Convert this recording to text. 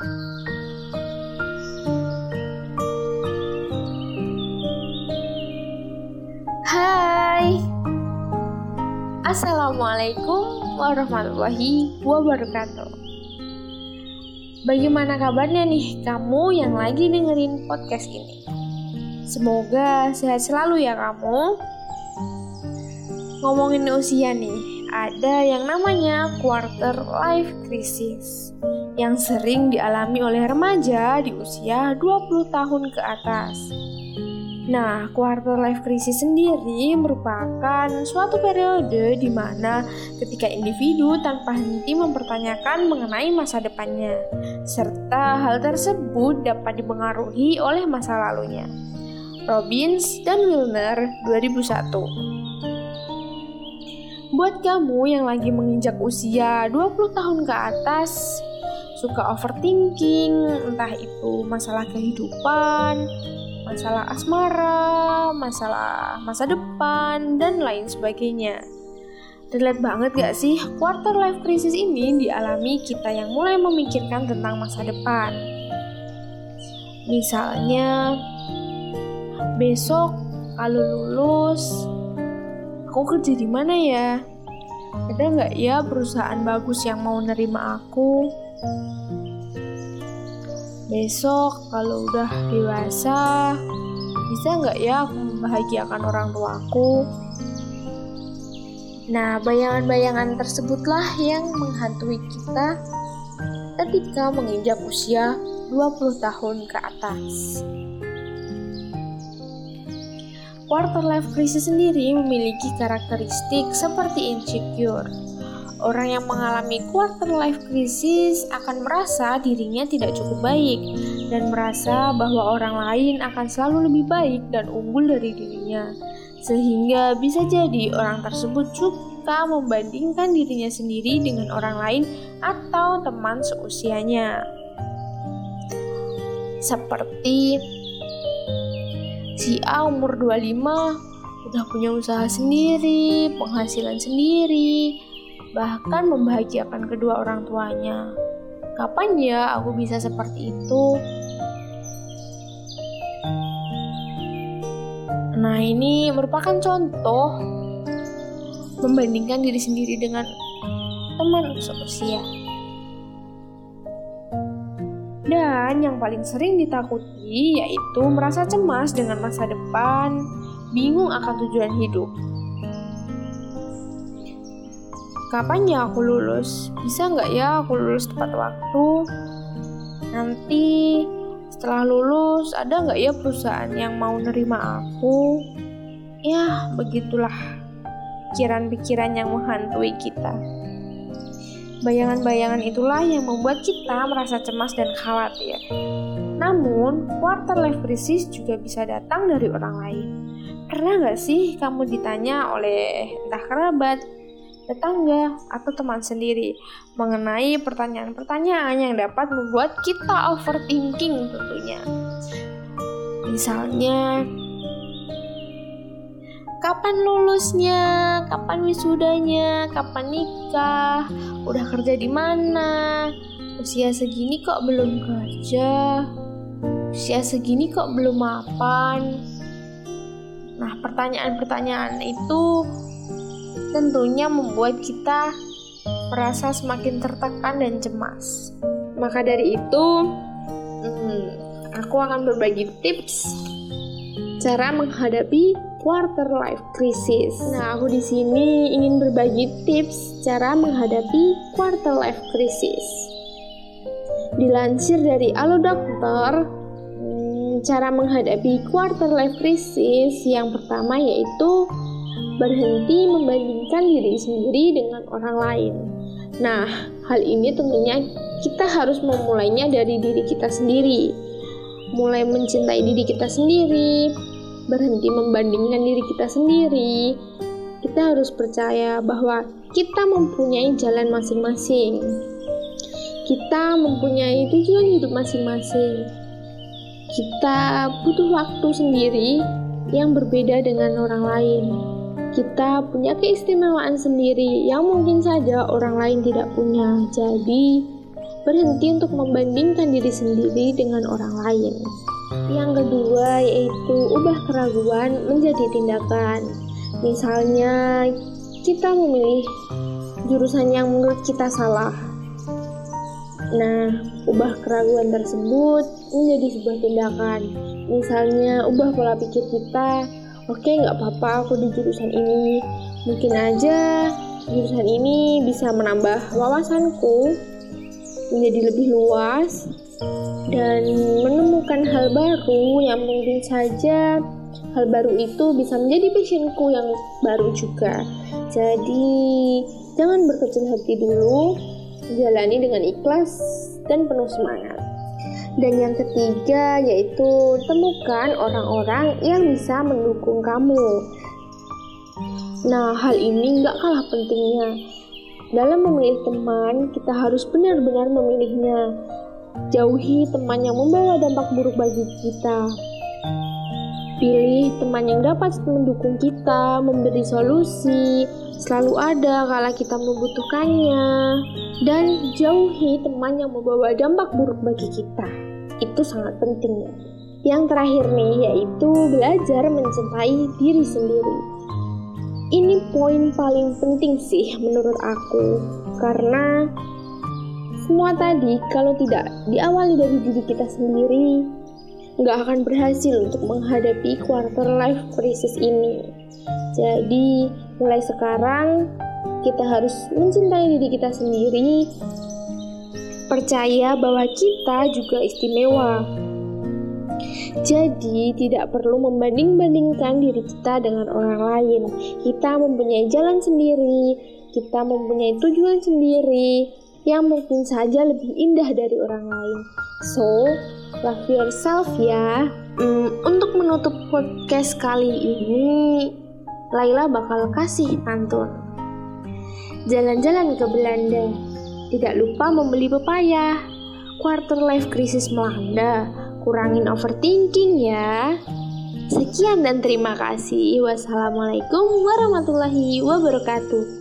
Hai. Assalamualaikum warahmatullahi wabarakatuh. Bagaimana kabarnya nih kamu yang lagi dengerin podcast ini? Semoga sehat selalu ya kamu. Ngomongin usia nih, ada yang namanya quarter life crisis yang sering dialami oleh remaja di usia 20 tahun ke atas. Nah, quarter life crisis sendiri merupakan suatu periode di mana ketika individu tanpa henti mempertanyakan mengenai masa depannya, serta hal tersebut dapat dipengaruhi oleh masa lalunya. Robbins dan Wilner 2001 Buat kamu yang lagi menginjak usia 20 tahun ke atas, suka overthinking, entah itu masalah kehidupan, masalah asmara, masalah masa depan, dan lain sebagainya. Relate banget gak sih quarter life crisis ini dialami kita yang mulai memikirkan tentang masa depan. Misalnya, besok kalau lulus aku kerja di mana ya? Ada nggak ya perusahaan bagus yang mau nerima aku? Besok kalau udah dewasa, bisa nggak ya aku membahagiakan orang tuaku? Nah, bayangan-bayangan tersebutlah yang menghantui kita ketika menginjak usia 20 tahun ke atas. Quarter life crisis sendiri memiliki karakteristik seperti insecure. Orang yang mengalami quarter life crisis akan merasa dirinya tidak cukup baik dan merasa bahwa orang lain akan selalu lebih baik dan unggul dari dirinya. Sehingga bisa jadi orang tersebut suka membandingkan dirinya sendiri dengan orang lain atau teman seusianya. Seperti si A umur 25 udah punya usaha sendiri, penghasilan sendiri, bahkan membahagiakan kedua orang tuanya. Kapan ya aku bisa seperti itu? Nah, ini merupakan contoh membandingkan diri sendiri dengan teman seusia. Dan yang paling sering ditakuti yaitu merasa cemas dengan masa depan, bingung akan tujuan hidup. Kapan ya aku lulus? Bisa nggak ya aku lulus tepat waktu? Nanti setelah lulus ada nggak ya perusahaan yang mau nerima aku? Ya begitulah pikiran-pikiran yang menghantui kita. Bayangan-bayangan itulah yang membuat kita merasa cemas dan khawatir. Namun, quarter life crisis juga bisa datang dari orang lain. Pernah nggak sih kamu ditanya oleh entah kerabat, tetangga, atau teman sendiri mengenai pertanyaan-pertanyaan yang dapat membuat kita overthinking tentunya. Misalnya, kapan lulusnya, kapan wisudanya, kapan nikah, udah kerja di mana, usia segini kok belum kerja, usia segini kok belum mapan. Nah, pertanyaan-pertanyaan itu tentunya membuat kita merasa semakin tertekan dan cemas. Maka dari itu, hmm, aku akan berbagi tips cara menghadapi quarter life crisis. Nah, aku di sini ingin berbagi tips cara menghadapi quarter life crisis. Dilansir dari Alo Dokter, hmm, cara menghadapi quarter life crisis yang pertama yaitu berhenti membandingkan diri sendiri dengan orang lain. Nah, hal ini tentunya kita harus memulainya dari diri kita sendiri. Mulai mencintai diri kita sendiri, berhenti membandingkan diri kita sendiri. Kita harus percaya bahwa kita mempunyai jalan masing-masing. Kita mempunyai tujuan hidup masing-masing. Kita butuh waktu sendiri yang berbeda dengan orang lain. Kita punya keistimewaan sendiri yang mungkin saja orang lain tidak punya. Jadi, berhenti untuk membandingkan diri sendiri dengan orang lain. Yang kedua yaitu ubah keraguan menjadi tindakan. Misalnya, kita memilih jurusan yang menurut kita salah. Nah, ubah keraguan tersebut menjadi sebuah tindakan. Misalnya, ubah pola pikir kita. Oke, nggak apa-apa aku di jurusan ini. Mungkin aja jurusan ini bisa menambah wawasanku menjadi lebih luas dan menemukan hal baru yang mungkin saja hal baru itu bisa menjadi passionku yang baru juga. Jadi, jangan berkecil hati dulu, jalani dengan ikhlas dan penuh semangat. Dan yang ketiga yaitu temukan orang-orang yang bisa mendukung kamu. Nah, hal ini nggak kalah pentingnya. Dalam memilih teman, kita harus benar-benar memilihnya. Jauhi teman yang membawa dampak buruk bagi kita. Pilih teman yang dapat mendukung kita, memberi solusi, selalu ada kala kita membutuhkannya, dan jauhi teman yang membawa dampak buruk bagi kita. Itu sangat penting ya. Yang terakhir nih yaitu belajar mencintai diri sendiri. Ini poin paling penting sih menurut aku karena semua tadi kalau tidak diawali dari diri kita sendiri nggak akan berhasil untuk menghadapi quarter life crisis ini. Jadi, mulai sekarang kita harus mencintai diri kita sendiri, percaya bahwa kita juga istimewa. Jadi, tidak perlu membanding-bandingkan diri kita dengan orang lain. Kita mempunyai jalan sendiri, kita mempunyai tujuan sendiri yang mungkin saja lebih indah dari orang lain. So, love yourself ya. Hmm, untuk menutup podcast kali ini, Laila bakal kasih pantun. Jalan-jalan ke Belanda, tidak lupa membeli pepaya. Quarter life crisis melanda, kurangin overthinking ya. Sekian dan terima kasih. Wassalamualaikum warahmatullahi wabarakatuh.